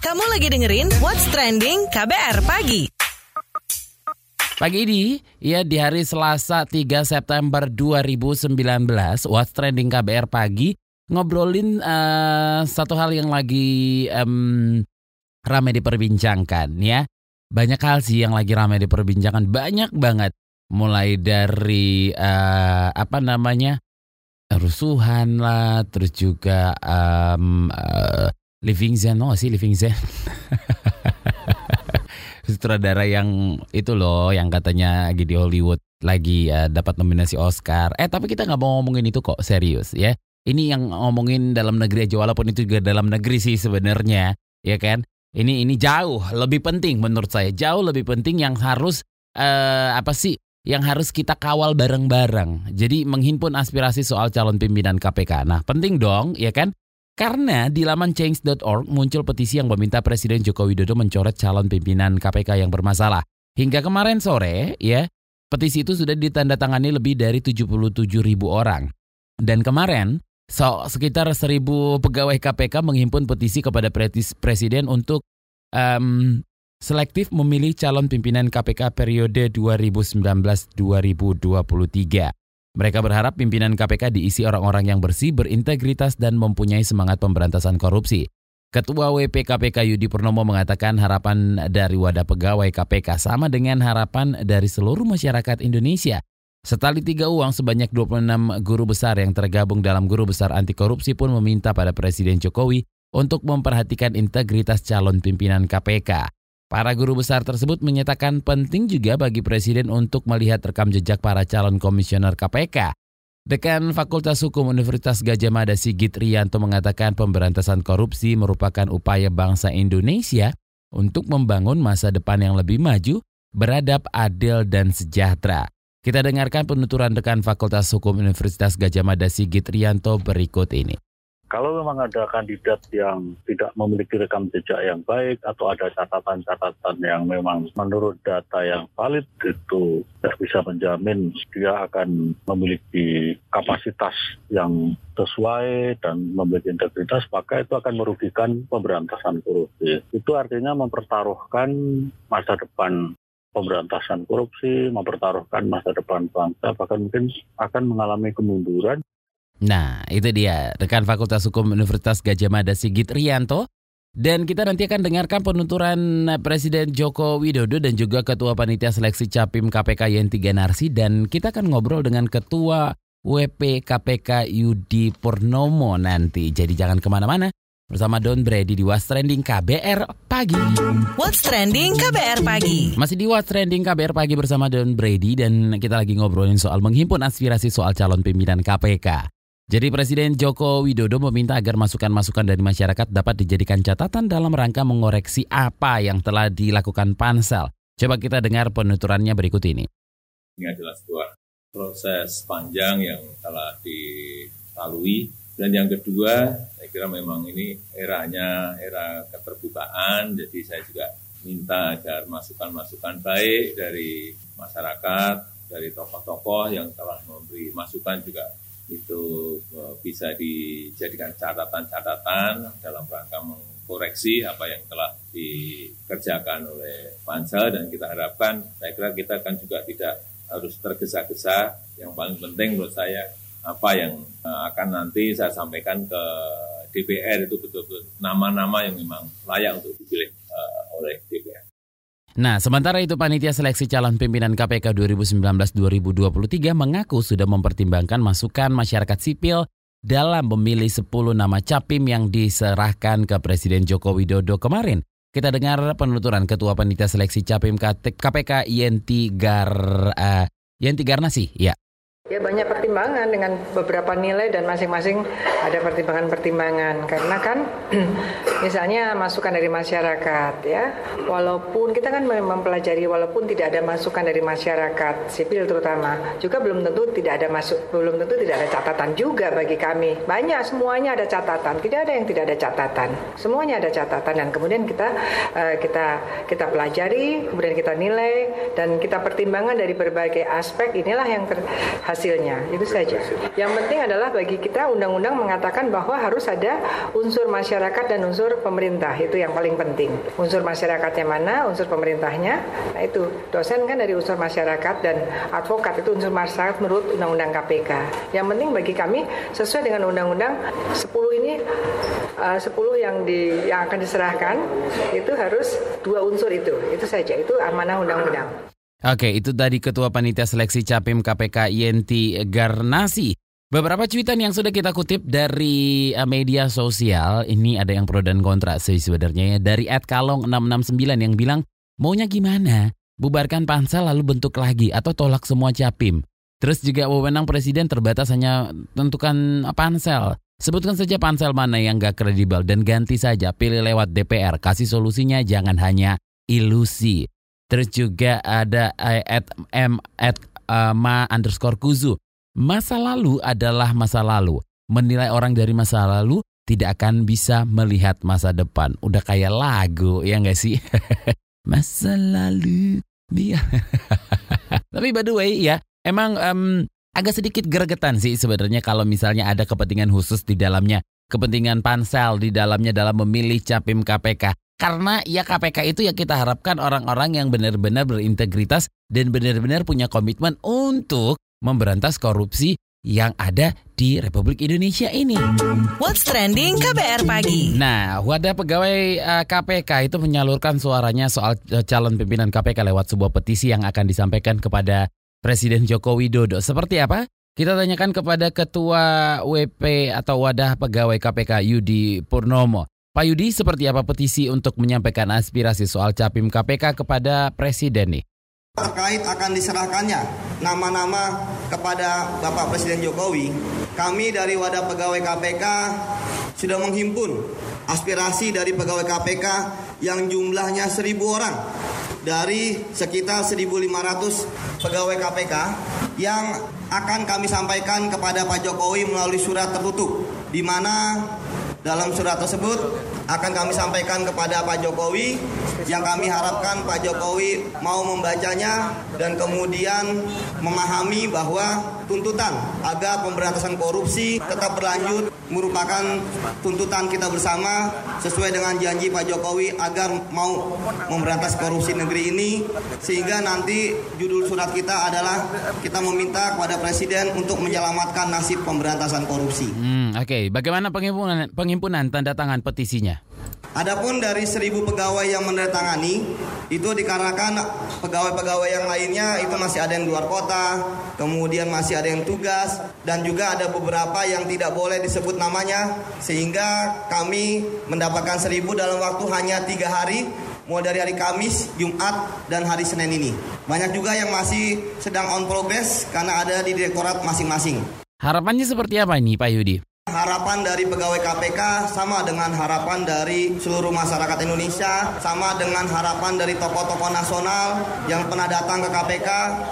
Kamu lagi dengerin What's Trending KBR Pagi. Pagi ini, ya di hari Selasa 3 September 2019, What's Trending KBR Pagi ngobrolin uh, satu hal yang lagi um, ramai diperbincangkan ya. Banyak hal sih yang lagi ramai diperbincangkan, banyak banget. Mulai dari uh, apa namanya rusuhan lah, terus juga um, uh, living zen, oh sih living zen. Sutradara yang itu loh, yang katanya lagi di Hollywood lagi uh, dapat nominasi Oscar. Eh tapi kita nggak mau ngomongin itu kok serius ya. Ini yang ngomongin dalam negeri aja walaupun itu juga dalam negeri sih sebenarnya, ya kan? Ini ini jauh lebih penting menurut saya, jauh lebih penting yang harus uh, apa sih? Yang harus kita kawal bareng-bareng. Jadi menghimpun aspirasi soal calon pimpinan KPK. Nah, penting dong, ya kan? Karena di laman change.org muncul petisi yang meminta Presiden Joko Widodo mencoret calon pimpinan KPK yang bermasalah. Hingga kemarin sore, ya, petisi itu sudah ditandatangani lebih dari 77 ribu orang. Dan kemarin, So, sekitar seribu pegawai KPK menghimpun petisi kepada Presiden untuk um, selektif memilih calon pimpinan KPK periode 2019-2023. Mereka berharap pimpinan KPK diisi orang-orang yang bersih, berintegritas, dan mempunyai semangat pemberantasan korupsi. Ketua WP KPK Yudi Purnomo mengatakan harapan dari wadah pegawai KPK sama dengan harapan dari seluruh masyarakat Indonesia – Setali tiga uang sebanyak 26 guru besar yang tergabung dalam guru besar anti korupsi pun meminta pada Presiden Jokowi untuk memperhatikan integritas calon pimpinan KPK. Para guru besar tersebut menyatakan penting juga bagi Presiden untuk melihat rekam jejak para calon komisioner KPK. Dekan Fakultas Hukum Universitas Gajah Mada Sigit Rianto mengatakan pemberantasan korupsi merupakan upaya bangsa Indonesia untuk membangun masa depan yang lebih maju, beradab, adil, dan sejahtera. Kita dengarkan penuturan dekan Fakultas Hukum Universitas Gajah Mada Sigit Rianto berikut ini. Kalau memang ada kandidat yang tidak memiliki rekam jejak yang baik atau ada catatan-catatan yang memang menurut data yang valid itu tidak bisa menjamin dia akan memiliki kapasitas yang sesuai dan memiliki integritas, maka itu akan merugikan pemberantasan korupsi. Itu artinya mempertaruhkan masa depan pemberantasan korupsi, mempertaruhkan masa depan bangsa, bahkan mungkin akan mengalami kemunduran. Nah, itu dia rekan Fakultas Hukum Universitas Gajah Mada Sigit Rianto. Dan kita nanti akan dengarkan penuturan Presiden Joko Widodo dan juga Ketua Panitia Seleksi Capim KPK Yenti Ganarsi. Dan kita akan ngobrol dengan Ketua WP KPK Yudi Purnomo nanti. Jadi jangan ke mana-mana bersama Don Brady di What's Trending KBR Pagi. What's Trending KBR Pagi. Masih di What's Trending KBR Pagi bersama Don Brady dan kita lagi ngobrolin soal menghimpun aspirasi soal calon pimpinan KPK. Jadi Presiden Joko Widodo meminta agar masukan-masukan dari masyarakat dapat dijadikan catatan dalam rangka mengoreksi apa yang telah dilakukan pansel. Coba kita dengar penuturannya berikut ini. Ini adalah sebuah proses panjang yang telah dilalui dan yang kedua, saya kira memang ini eranya era keterbukaan, jadi saya juga minta agar masukan-masukan baik dari masyarakat, dari tokoh-tokoh yang telah memberi masukan juga itu e, bisa dijadikan catatan-catatan dalam rangka mengkoreksi apa yang telah dikerjakan oleh pansel dan kita harapkan saya kira kita kan juga tidak harus tergesa-gesa yang paling penting menurut saya apa yang uh, akan nanti saya sampaikan ke DPR itu betul-betul nama-nama yang memang layak untuk dipilih. Nah, sementara itu Panitia Seleksi Calon Pimpinan KPK 2019-2023 mengaku sudah mempertimbangkan masukan masyarakat sipil dalam memilih 10 nama capim yang diserahkan ke Presiden Joko Widodo kemarin. Kita dengar penuturan Ketua Panitia Seleksi Capim KPK Yenti Gar uh, Yenti Garnasi. Ya. Ya banyak pertimbangan dengan beberapa nilai dan masing-masing ada pertimbangan-pertimbangan. Karena kan misalnya masukan dari masyarakat ya. Walaupun kita kan mempelajari walaupun tidak ada masukan dari masyarakat sipil terutama juga belum tentu tidak ada masuk belum tentu tidak ada catatan juga bagi kami. Banyak semuanya ada catatan. Tidak ada yang tidak ada catatan. Semuanya ada catatan dan kemudian kita uh, kita kita pelajari kemudian kita nilai dan kita pertimbangan dari berbagai aspek. Inilah yang terhasil hasilnya. Itu saja. Yang penting adalah bagi kita undang-undang mengatakan bahwa harus ada unsur masyarakat dan unsur pemerintah. Itu yang paling penting. Unsur masyarakatnya mana, unsur pemerintahnya. Nah itu dosen kan dari unsur masyarakat dan advokat itu unsur masyarakat menurut undang-undang KPK. Yang penting bagi kami sesuai dengan undang-undang 10 ini uh, 10 yang di yang akan diserahkan itu harus dua unsur itu. Itu saja. Itu amanah undang-undang. Oke, itu tadi Ketua Panitia Seleksi Capim KPK Yenti Garnasi. Beberapa cuitan yang sudah kita kutip dari uh, media sosial, ini ada yang pro dan kontra sih sebenarnya ya. Dari Ed Kalong 669 yang bilang, maunya gimana? Bubarkan pansel lalu bentuk lagi atau tolak semua capim. Terus juga wewenang presiden terbatas hanya tentukan pansel. Sebutkan saja pansel mana yang gak kredibel dan ganti saja pilih lewat DPR. Kasih solusinya jangan hanya ilusi. Terus juga ada eh, at m at uh, ma underscore kuzu. Masa lalu adalah masa lalu. Menilai orang dari masa lalu tidak akan bisa melihat masa depan. Udah kayak lagu ya nggak sih? masa lalu biar. Tapi by the way ya, emang um, agak sedikit gregetan sih sebenarnya kalau misalnya ada kepentingan khusus di dalamnya. Kepentingan pansel di dalamnya dalam memilih capim KPK. Karena ya KPK itu ya kita harapkan orang-orang yang benar-benar berintegritas dan benar-benar punya komitmen untuk memberantas korupsi yang ada di Republik Indonesia ini. What's trending KBR pagi? Nah, wadah pegawai uh, KPK itu menyalurkan suaranya soal uh, calon pimpinan KPK lewat sebuah petisi yang akan disampaikan kepada Presiden Joko Widodo. Seperti apa? Kita tanyakan kepada Ketua WP atau Wadah Pegawai KPK Yudi Purnomo. Pak Yudi, seperti apa petisi untuk menyampaikan aspirasi soal capim KPK kepada Presiden nih? Terkait akan diserahkannya nama-nama kepada Bapak Presiden Jokowi, kami dari Wadah Pegawai KPK sudah menghimpun aspirasi dari pegawai KPK yang jumlahnya seribu orang dari sekitar 1.500 pegawai KPK yang akan kami sampaikan kepada Pak Jokowi melalui surat tertutup di mana dalam surat tersebut akan kami sampaikan kepada Pak Jokowi yang kami harapkan Pak Jokowi mau membacanya dan kemudian memahami bahwa tuntutan agar pemberantasan korupsi tetap berlanjut merupakan tuntutan kita bersama sesuai dengan janji Pak Jokowi agar mau memberantas korupsi negeri ini sehingga nanti judul surat kita adalah kita meminta kepada Presiden untuk menyelamatkan nasib pemberantasan korupsi. Hmm, Oke, okay. bagaimana pengimpunan, pengimpunan tanda tangan petisinya? Adapun dari seribu pegawai yang menandatangani itu dikarenakan pegawai-pegawai yang lainnya itu masih ada yang luar kota, kemudian masih ada yang tugas dan juga ada beberapa yang tidak boleh disebut namanya sehingga kami mendapatkan seribu dalam waktu hanya tiga hari mulai dari hari Kamis, Jumat, dan hari Senin ini. Banyak juga yang masih sedang on progress karena ada di direktorat masing-masing. Harapannya seperti apa ini Pak Yudi? Harapan dari pegawai KPK sama dengan harapan dari seluruh masyarakat Indonesia, sama dengan harapan dari tokoh-tokoh nasional yang pernah datang ke KPK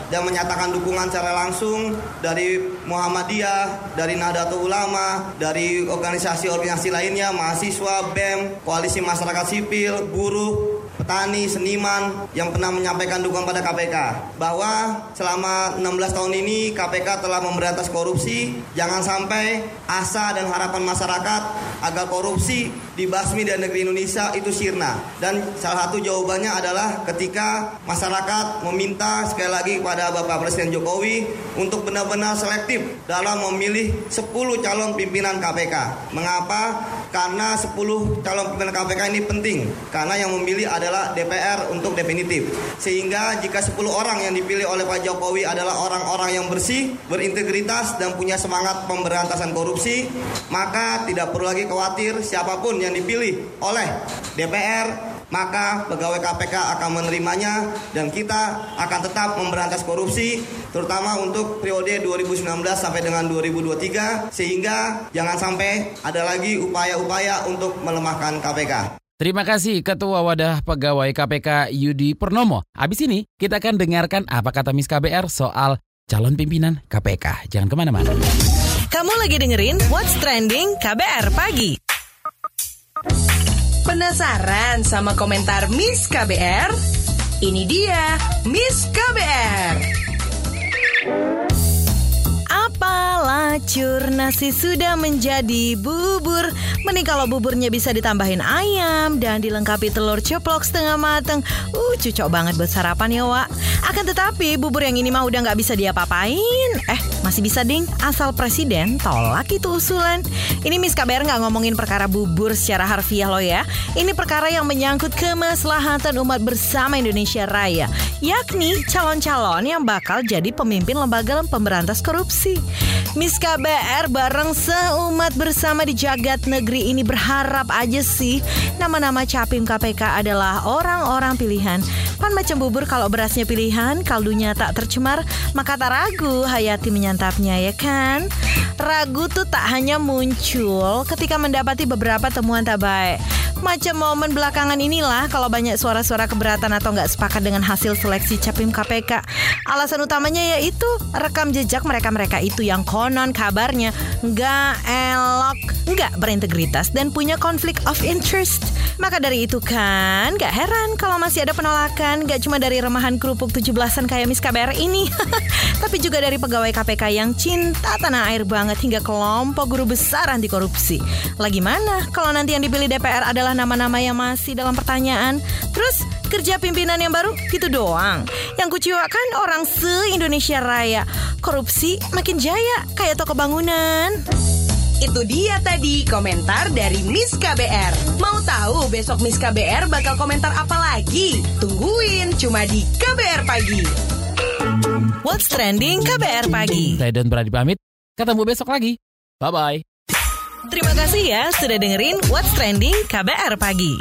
dan menyatakan dukungan secara langsung dari Muhammadiyah, dari Nahdlatul Ulama, dari organisasi-organisasi lainnya, mahasiswa, BEM, koalisi masyarakat sipil, buruh, petani, seniman yang pernah menyampaikan dukungan pada KPK bahwa selama 16 tahun ini KPK telah memberantas korupsi. Jangan sampai asa dan harapan masyarakat agar korupsi dibasmi dari negeri Indonesia itu sirna. Dan salah satu jawabannya adalah ketika masyarakat meminta sekali lagi kepada Bapak Presiden Jokowi untuk benar-benar selektif dalam memilih 10 calon pimpinan KPK. Mengapa? Karena 10 calon pimpinan KPK ini penting. Karena yang memilih adalah DPR untuk definitif. Sehingga jika 10 orang yang dipilih oleh Pak Jokowi adalah orang-orang yang bersih, berintegritas dan punya semangat pemberantasan korupsi, maka tidak perlu lagi khawatir siapa pun yang dipilih oleh DPR maka pegawai KPK akan menerimanya dan kita akan tetap memberantas korupsi terutama untuk periode 2019 sampai dengan 2023 sehingga jangan sampai ada lagi upaya-upaya untuk melemahkan KPK. Terima kasih Ketua Wadah Pegawai KPK Yudi Purnomo. Habis ini kita akan dengarkan apa kata Miss KBR soal calon pimpinan KPK. Jangan ke mana-mana. Kamu lagi dengerin What's Trending KBR Pagi. Penasaran sama komentar Miss KBR? Ini dia Miss KBR. hancur, nasi sudah menjadi bubur. Mending kalau buburnya bisa ditambahin ayam dan dilengkapi telur ceplok setengah mateng. Uh, cocok banget buat sarapan ya, Wak. Akan tetapi bubur yang ini mah udah nggak bisa diapa-apain. Eh, masih bisa ding, asal presiden tolak itu usulan. Ini Miss KBR nggak ngomongin perkara bubur secara harfiah loh ya. Ini perkara yang menyangkut kemaslahatan umat bersama Indonesia Raya, yakni calon-calon yang bakal jadi pemimpin lembaga pemberantas korupsi. Miss KBR bareng seumat bersama di jagat negeri ini berharap aja sih nama-nama capim KPK adalah orang-orang pilihan. Pan macam bubur kalau berasnya pilihan, kaldunya tak tercemar, maka tak ragu Hayati menyantapnya ya kan? Ragu tuh tak hanya muncul ketika mendapati beberapa temuan tak baik. Macam momen belakangan inilah kalau banyak suara-suara keberatan atau nggak sepakat dengan hasil seleksi capim KPK. Alasan utamanya yaitu rekam jejak mereka-mereka itu yang konon kabarnya nggak elok, nggak berintegritas dan punya konflik of interest. Maka dari itu kan nggak heran kalau masih ada penolakan nggak cuma dari remahan kerupuk 17-an kayak Miss KBR ini, tapi juga dari pegawai KPK yang cinta tanah air banget hingga kelompok guru besar anti korupsi. Lagi mana kalau nanti yang dipilih DPR adalah nama-nama yang masih dalam pertanyaan. Terus kerja pimpinan yang baru gitu doang. Yang kuciwakan orang se-Indonesia Raya. Korupsi makin jaya kayak toko bangunan. Itu dia tadi komentar dari Miss KBR. Mau tahu besok Miss KBR bakal komentar apa lagi? Tungguin cuma di KBR Pagi. What's trending KBR pagi. Saya Don Brady pamit. Ketemu besok lagi. Bye-bye. Terima kasih ya sudah dengerin What's Trending KBR pagi.